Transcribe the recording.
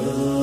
Oh.